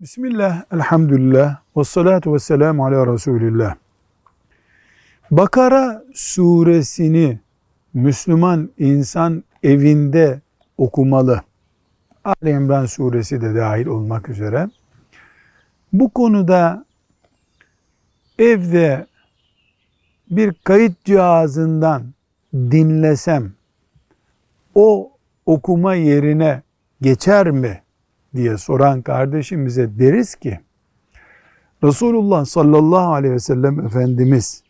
Bismillah, elhamdülillah, ve salatu ve selamu ala Resulillah. Bakara suresini Müslüman insan evinde okumalı. Ali İmran suresi de dahil olmak üzere. Bu konuda evde bir kayıt cihazından dinlesem o okuma yerine geçer mi diye soran kardeşimize deriz ki Resulullah sallallahu aleyhi ve sellem Efendimiz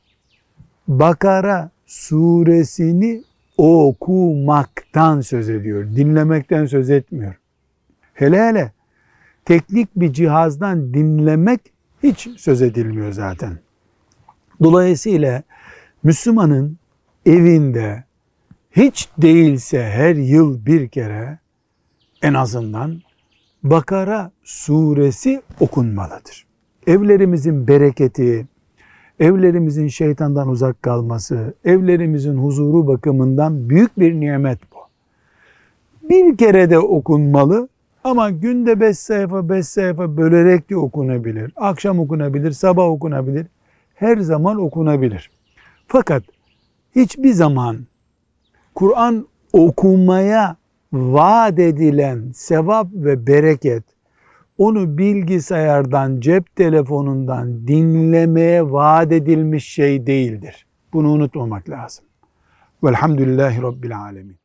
Bakara suresini okumaktan söz ediyor. Dinlemekten söz etmiyor. Hele hele teknik bir cihazdan dinlemek hiç söz edilmiyor zaten. Dolayısıyla Müslümanın evinde hiç değilse her yıl bir kere en azından Bakara suresi okunmalıdır. Evlerimizin bereketi, evlerimizin şeytandan uzak kalması, evlerimizin huzuru bakımından büyük bir nimet bu. Bir kere de okunmalı ama günde beş sayfa beş sayfa bölerek de okunabilir. Akşam okunabilir, sabah okunabilir. Her zaman okunabilir. Fakat hiçbir zaman Kur'an okumaya vaat edilen sevap ve bereket onu bilgisayardan, cep telefonundan dinlemeye vaat edilmiş şey değildir. Bunu unutmamak lazım. Velhamdülillahi Rabbil Alemin.